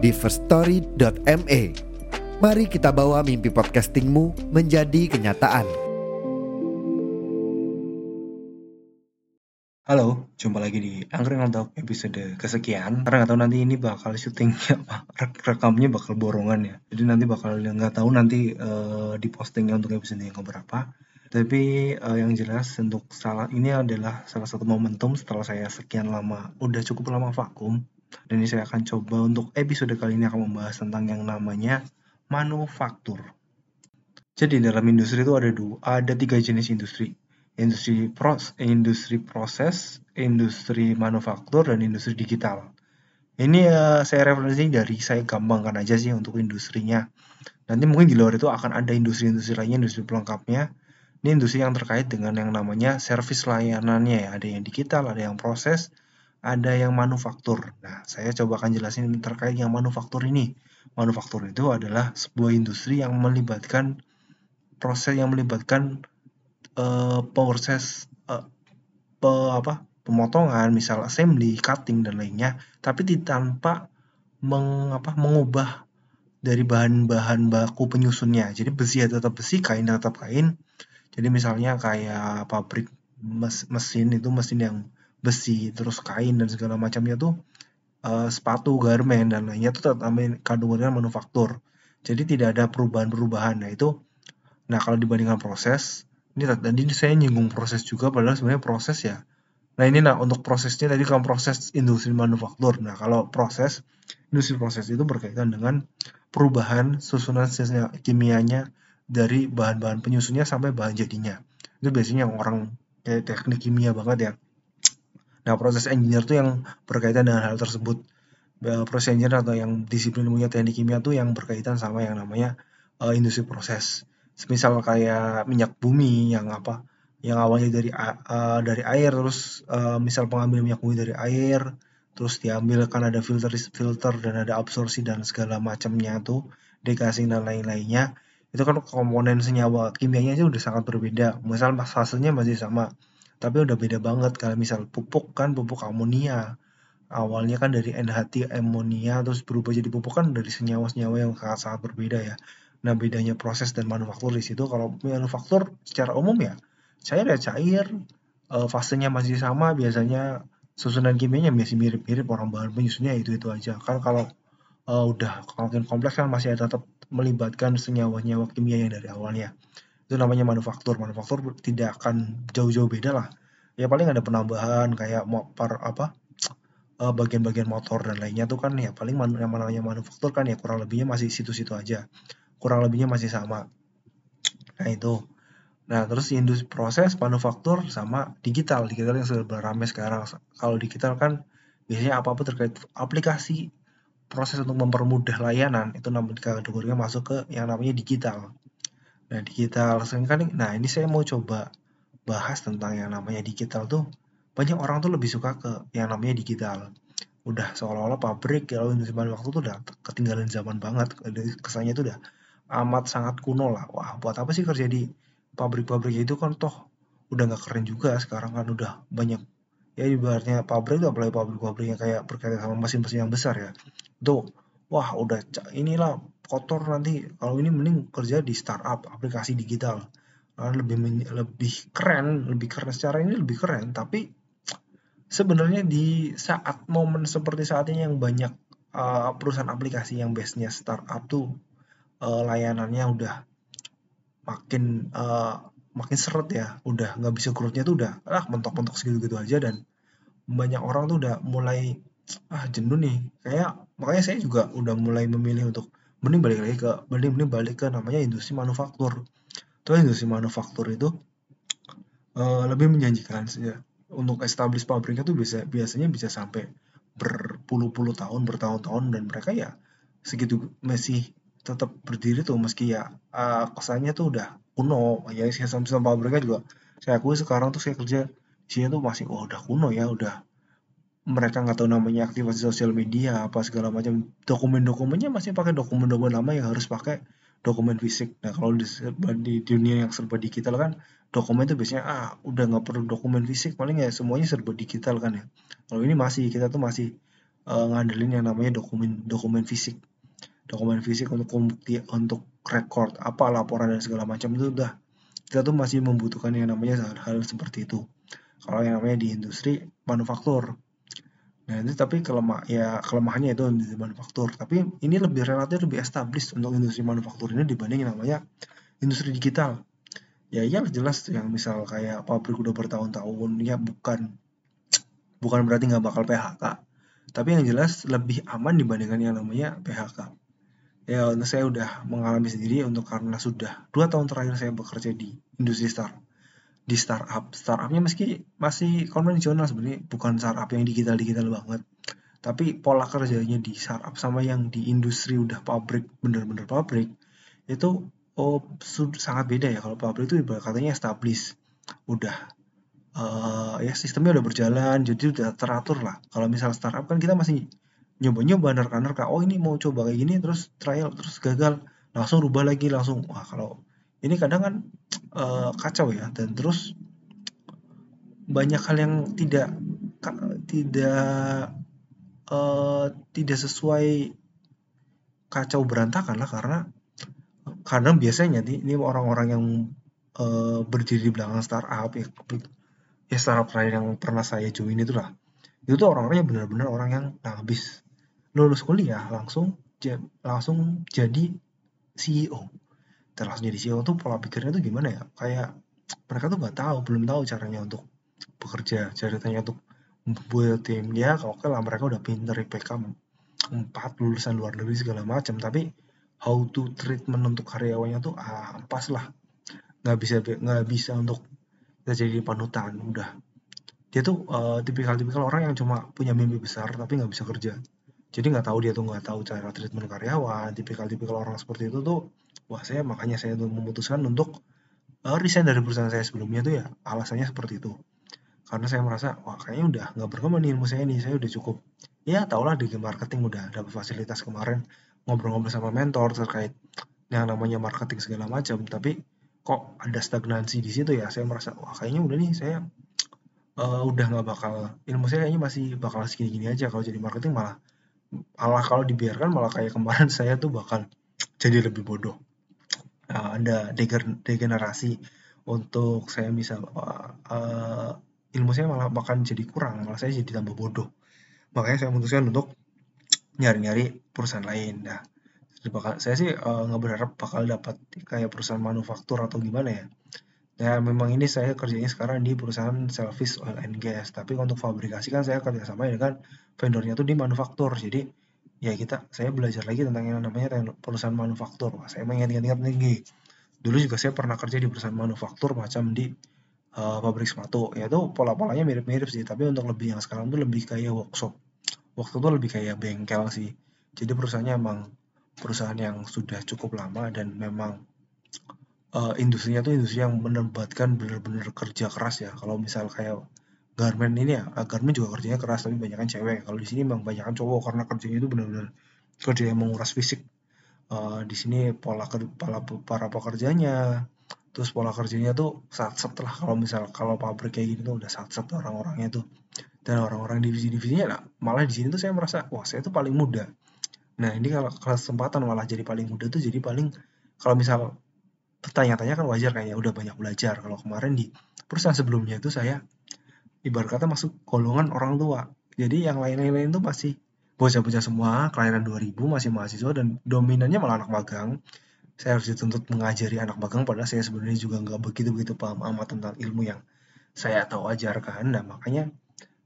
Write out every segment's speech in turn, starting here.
di firststory.me. Mari kita bawa mimpi podcastingmu menjadi kenyataan. Halo, jumpa lagi di Angkring Talk episode kesekian. Karena nggak tahu nanti ini bakal syutingnya apa, Rek- rekamnya bakal borongan ya. Jadi nanti bakal nggak tahu nanti eh, di postingnya untuk episode yang keberapa. Tapi eh, yang jelas untuk salah ini adalah salah satu momentum setelah saya sekian lama, udah cukup lama vakum. Dan ini saya akan coba untuk episode kali ini akan membahas tentang yang namanya manufaktur. Jadi dalam industri itu ada dua, ada tiga jenis industri industri pros, industri proses, industri manufaktur, dan industri digital. Ini uh, saya referensi dari saya gampangkan aja sih untuk industrinya. Nanti mungkin di luar itu akan ada industri-industri lainnya, industri pelengkapnya. Ini industri yang terkait dengan yang namanya service layanannya ya. Ada yang digital, ada yang proses, ada yang manufaktur. Nah, saya coba akan jelasin terkait yang manufaktur ini. Manufaktur itu adalah sebuah industri yang melibatkan proses yang melibatkan uh, proses uh, pe, apa pemotongan, misal assembly, cutting dan lainnya, tapi tanpa meng, apa, mengubah dari bahan-bahan baku penyusunnya. Jadi besi ya tetap besi, kain tetap kain. Jadi misalnya kayak pabrik mes, mesin itu mesin yang besi, terus kain dan segala macamnya tuh uh, sepatu, garmen dan lainnya tetap kategorinya manufaktur. Jadi tidak ada perubahan-perubahan. Nah itu, nah kalau dibandingkan proses, ini tadi saya nyinggung proses juga padahal sebenarnya proses ya nah ini nah untuk prosesnya tadi kan proses industri manufaktur nah kalau proses industri proses itu berkaitan dengan perubahan susunan kimianya dari bahan-bahan penyusunnya sampai bahan jadinya itu biasanya orang kayak teknik kimia banget ya nah proses engineer tuh yang berkaitan dengan hal tersebut. Proses engineer atau yang disiplin ilmunya teknik kimia tuh yang berkaitan sama yang namanya uh, industri proses. Semisal kayak minyak bumi yang apa yang awalnya dari uh, dari air terus uh, misal pengambil minyak bumi dari air terus diambil kan ada filter filter dan ada absorpsi dan segala macamnya tuh degasing dan lain-lainnya. Itu kan komponen senyawa kimianya aja udah sangat berbeda. Misal fasenya masih sama tapi udah beda banget kalau misal pupuk kan pupuk amonia awalnya kan dari NH3 amonia terus berubah jadi pupuk kan dari senyawa-senyawa yang sangat sangat berbeda ya Nah, bedanya proses dan manufaktur di situ kalau manufaktur secara umum ya cair ya cair, uh, fasenya masih sama, biasanya susunan kimianya masih mirip-mirip orang bahan penyusunnya itu-itu aja. Kan kalau uh, udah makin kompleks kan masih ada tetap melibatkan senyawa-senyawa kimia yang dari awalnya. Itu namanya manufaktur. Manufaktur tidak akan jauh-jauh beda lah. Ya paling ada penambahan kayak par apa bagian-bagian motor dan lainnya tuh kan ya paling yang namanya manufaktur kan ya kurang lebihnya masih situ-situ aja kurang lebihnya masih sama. Nah itu. Nah terus industri proses manufaktur sama digital. Digital yang sudah beramai sekarang. Kalau digital kan biasanya apa-apa terkait aplikasi proses untuk mempermudah layanan itu namanya kategorinya masuk ke yang namanya digital. Nah digital. Kan nah ini saya mau coba bahas tentang yang namanya digital tuh. Banyak orang tuh lebih suka ke yang namanya digital. Udah seolah-olah pabrik kalau industri manufaktur tuh udah ketinggalan zaman banget. Kesannya tuh udah amat sangat kuno lah. Wah, buat apa sih kerja di pabrik-pabrik itu kan toh udah nggak keren juga. Sekarang kan udah banyak ya ibaratnya pabrik itu apalagi pabrik-pabrik yang kayak berkaitan sama mesin-mesin yang besar ya. Itu wah udah inilah kotor nanti. Kalau ini mending kerja di startup aplikasi digital. Lebih lebih keren lebih keren secara ini lebih keren. Tapi sebenarnya di saat momen seperti saat ini yang banyak uh, perusahaan aplikasi yang base-nya startup tuh uh, layanannya udah makin uh, makin seret ya. Udah nggak bisa growth-nya tuh udah ah mentok-mentok segitu-gitu aja. Dan banyak orang tuh udah mulai ah jenuh nih. Kayak makanya saya juga udah mulai memilih untuk mending balik lagi ke mending mending balik ke namanya industri manufaktur. Tuh industri manufaktur itu uh, lebih menjanjikan ya. Untuk establish pabriknya tuh bisa biasanya bisa sampai berpuluh-puluh tahun bertahun-tahun dan mereka ya segitu masih tetap berdiri tuh. Meski ya uh, kesannya tuh udah kuno. Ya sistem-sistem pabriknya juga saya akui sekarang tuh saya kerja sini tuh masih oh udah kuno ya udah mereka nggak tahu namanya aktivasi sosial media apa segala macam. Dokumen-dokumennya masih pakai dokumen-dokumen lama yang harus pakai dokumen fisik. Nah kalau di, di dunia yang serba digital kan dokumen itu biasanya ah udah nggak perlu dokumen fisik. Paling ya semuanya serba digital kan ya. Kalau ini masih kita tuh masih uh, ngandelin yang namanya dokumen dokumen fisik. Dokumen fisik untuk bukti untuk record apa laporan dan segala macam itu udah. Kita tuh masih membutuhkan yang namanya hal-hal seperti itu. Kalau yang namanya di industri manufaktur Nah, itu tapi kelemah ya kelemahannya itu di manufaktur. Tapi ini lebih relatif lebih established untuk industri manufaktur ini dibanding yang namanya industri digital. Ya iya jelas yang misal kayak pabrik udah bertahun-tahun ya bukan bukan berarti nggak bakal PHK. Tapi yang jelas lebih aman dibandingkan yang namanya PHK. Ya saya udah mengalami sendiri untuk karena sudah dua tahun terakhir saya bekerja di industri startup di startup. Startupnya meski masih konvensional sebenarnya bukan startup yang digital digital banget. Tapi pola kerjanya di startup sama yang di industri udah pabrik bener-bener pabrik itu oh sangat beda ya. Kalau pabrik itu katanya established udah uh, ya sistemnya udah berjalan jadi udah teratur lah. Kalau misal startup kan kita masih nyoba-nyoba nerka-nerka oh ini mau coba kayak gini terus trial terus gagal. Langsung rubah lagi langsung wah kalau ini kadang kan uh, kacau ya dan terus banyak hal yang tidak tidak uh, tidak sesuai kacau berantakan lah karena karena biasanya nih ini orang-orang yang uh, berdiri di belakang startup ya, ya startup terakhir yang pernah saya join itu lah. Itu tuh orang-orangnya benar-benar orang yang nah, habis. Lulus kuliah langsung langsung jadi CEO langsung jadi CEO tuh pola pikirnya tuh gimana ya? Kayak mereka tuh nggak tahu belum tahu caranya untuk bekerja caranya untuk buat tim. Ya oke lah mereka udah pinter IPK 4 lulusan luar negeri segala macam tapi how to treatment untuk karyawannya tuh ah pas lah. Nggak bisa nggak bisa untuk kita jadi panutan udah. Dia tuh uh, tipikal-tipikal orang yang cuma punya mimpi besar tapi nggak bisa kerja. Jadi nggak tahu dia tuh nggak tahu cara treatment karyawan. Tipikal-tipikal orang seperti itu tuh wah saya makanya saya memutuskan untuk uh, resign dari perusahaan saya sebelumnya tuh ya alasannya seperti itu. Karena saya merasa wah kayaknya udah nggak berkembang nih ilmu saya ini saya udah cukup. Ya tau lah di marketing udah dapat fasilitas kemarin ngobrol-ngobrol sama mentor terkait yang namanya marketing segala macam. Tapi kok ada stagnansi di situ ya? Saya merasa wah kayaknya udah nih saya uh, udah nggak bakal ilmu saya kayaknya masih bakal segini-gini aja. Kalau jadi marketing malah malah kalau dibiarkan malah kayak kemarin saya tuh bakal jadi lebih bodoh uh, ada degenerasi untuk saya bisa uh, uh, ilmu saya malah bahkan jadi kurang malah saya jadi tambah bodoh. Makanya saya memutuskan untuk nyari-nyari perusahaan lain. Nah bakal saya sih nggak uh, berharap bakal dapat kayak perusahaan manufaktur atau gimana ya. Ya memang ini saya kerjanya sekarang di perusahaan service oil and gas, tapi untuk fabrikasi kan saya kerjasama dengan vendornya tuh di manufaktur. Jadi ya kita saya belajar lagi tentang yang namanya perusahaan manufaktur. Saya mengingat-ingat lagi. Dulu juga saya pernah kerja di perusahaan manufaktur macam di uh, pabrik sepatu. Ya itu pola-polanya mirip-mirip sih, tapi untuk lebih yang sekarang tuh lebih kayak workshop. Waktu itu lebih kayak bengkel sih. Jadi perusahaannya emang perusahaan yang sudah cukup lama dan memang uh, industrinya tuh industri yang menempatkan bener-bener kerja keras ya. Kalau misal kayak garment ini ya, uh, garment juga kerjanya keras tapi banyak kan cewek. Kalau di sini memang banyak kan cowok karena kerjanya itu bener-bener kerja yang menguras fisik. Uh, di sini pola para, para pekerjanya, terus pola kerjanya tuh saat setelah kalau misal kalau pabrik kayak gini tuh udah saat set orang-orangnya tuh dan orang-orang divisi-divisinya nah, malah di sini tuh saya merasa wah saya tuh paling muda nah ini kalau kesempatan malah jadi paling muda tuh jadi paling kalau misal bertanya-tanya kan wajar kayaknya udah banyak belajar. Kalau kemarin di perusahaan sebelumnya itu saya ibarat kata masuk golongan orang tua. Jadi yang lain-lain itu masih bocah-bocah semua, kelahiran 2000 masih mahasiswa dan dominannya malah anak magang. Saya harus dituntut mengajari anak magang padahal saya sebenarnya juga nggak begitu-begitu paham amat tentang ilmu yang saya tahu ajarkan. Nah makanya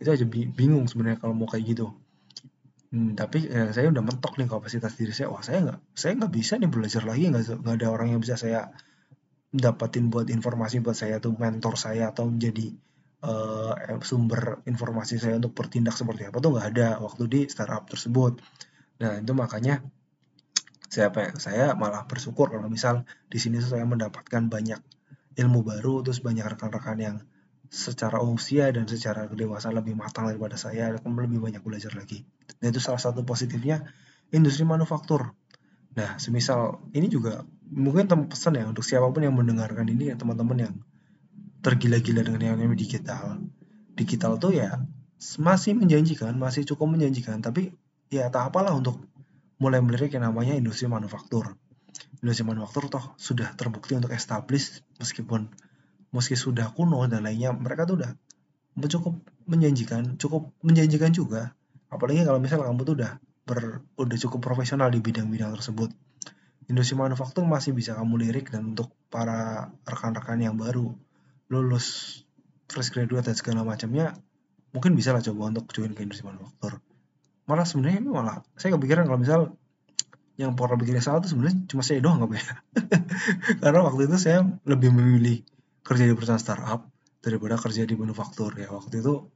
itu aja bingung sebenarnya kalau mau kayak gitu. Hmm, tapi ya, saya udah mentok nih kapasitas diri saya. Wah saya nggak, saya nggak bisa nih belajar lagi. Nggak, nggak ada orang yang bisa saya dapatin buat informasi buat saya tuh mentor saya atau menjadi uh, sumber informasi saya untuk bertindak seperti apa tuh nggak ada waktu di startup tersebut. Nah itu makanya saya ya, saya malah bersyukur kalau misal di sini saya mendapatkan banyak ilmu baru terus banyak rekan-rekan yang secara usia dan secara kedewasaan lebih matang daripada saya lebih banyak belajar lagi dan itu salah satu positifnya industri manufaktur nah semisal ini juga mungkin pesan ya untuk siapa pun yang mendengarkan ini ya teman-teman yang tergila-gila dengan yang namanya digital. Digital tuh ya masih menjanjikan masih cukup menjanjikan tapi ya tak apalah untuk mulai melirik yang namanya industri manufaktur. Industri manufaktur toh sudah terbukti untuk establish meskipun meski sudah kuno dan lainnya mereka tuh udah cukup menjanjikan cukup menjanjikan juga. Apalagi kalau misalnya kamu tuh udah ber, udah cukup profesional di bidang-bidang tersebut. Industri manufaktur masih bisa kamu lirik dan untuk para rekan-rekan yang baru lulus fresh graduate dan segala macamnya mungkin bisa lah coba untuk join ke industri manufaktur. Malah sebenarnya ini malah saya kepikiran kalau misal yang pernah bikin salah itu sebenarnya cuma saya doang nggak ya. Karena waktu itu saya lebih memilih kerja di perusahaan startup daripada kerja di manufaktur ya. Waktu itu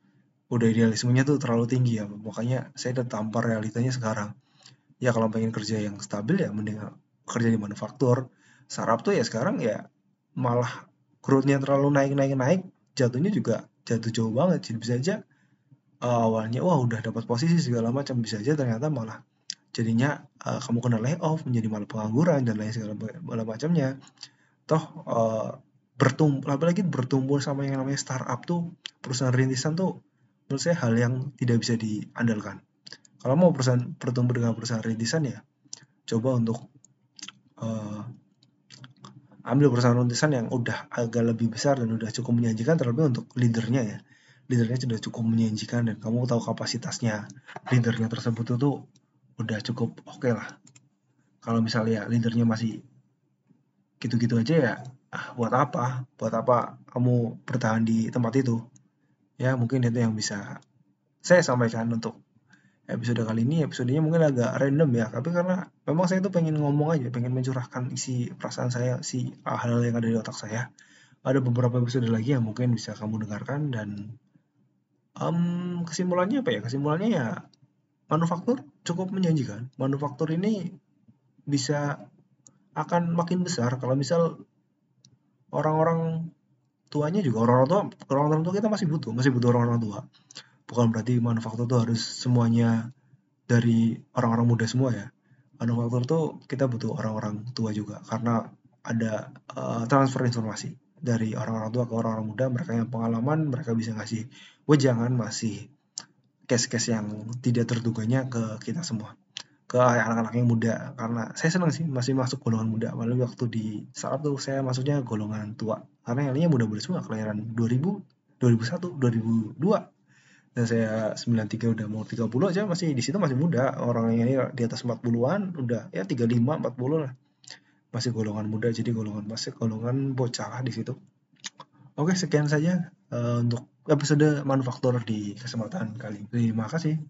udah idealismenya tuh terlalu tinggi ya. Makanya saya udah tampar realitanya sekarang. Ya kalau pengen kerja yang stabil ya mending kerja di manufaktur. Startup tuh ya sekarang ya malah growth-nya terlalu naik naik naik jatuhnya juga jatuh jauh banget. Jadi bisa aja uh, awalnya wah udah dapat posisi segala macam. Bisa aja ternyata malah jadinya uh, kamu kena layoff menjadi malah pengangguran dan lain segala macamnya. Toh uh, bertumbuh apalagi bertumbuh sama yang namanya startup tuh perusahaan rintisan tuh menurut saya hal yang tidak bisa diandalkan. Kalau mau perusahaan bertumbuh dengan perusahaan rintisan ya coba untuk uh, ambil perusahaan rintisan yang udah agak lebih besar dan udah cukup menjanjikan terlebih untuk leadernya ya. Leadernya sudah cukup menjanjikan dan kamu tahu kapasitasnya. Leadernya tersebut itu udah cukup oke okay lah. Kalau misalnya leadernya masih gitu-gitu aja ya ah buat apa? Buat apa kamu bertahan di tempat itu? Ya mungkin itu yang bisa saya sampaikan untuk episode kali ini episodenya mungkin agak random ya. Tapi karena memang saya tuh pengen ngomong aja pengen mencurahkan isi perasaan saya si hal yang ada di otak saya. Ada beberapa episode lagi yang mungkin bisa kamu dengarkan dan um, kesimpulannya apa ya? Kesimpulannya ya manufaktur cukup menjanjikan. Manufaktur ini bisa akan makin besar kalau misal orang-orang tuanya juga orang-orang tua orang-orang tua kita masih butuh masih butuh orang-orang tua bukan berarti manufaktur tuh harus semuanya dari orang-orang muda semua ya. Manufaktur tuh kita butuh orang-orang tua juga karena ada uh, transfer informasi dari orang-orang tua ke orang-orang muda. Mereka yang pengalaman mereka bisa ngasih wejangan masih case-case yang tidak terduganya ke kita semua ke anak-anak yang muda. Karena saya senang sih masih masuk golongan muda. Malah waktu di startup tuh saya masuknya golongan tua. Karena yang lainnya muda-muda semua kelahiran 2000 2001 2002 dan saya 93 udah mau 30 aja masih di situ masih muda. Orang yang ini di atas 40-an udah ya 35 40 lah. Masih golongan muda jadi golongan masih golongan bocah di situ. Oke sekian saja uh, untuk episode manufaktur di kesempatan kali ini. Terima kasih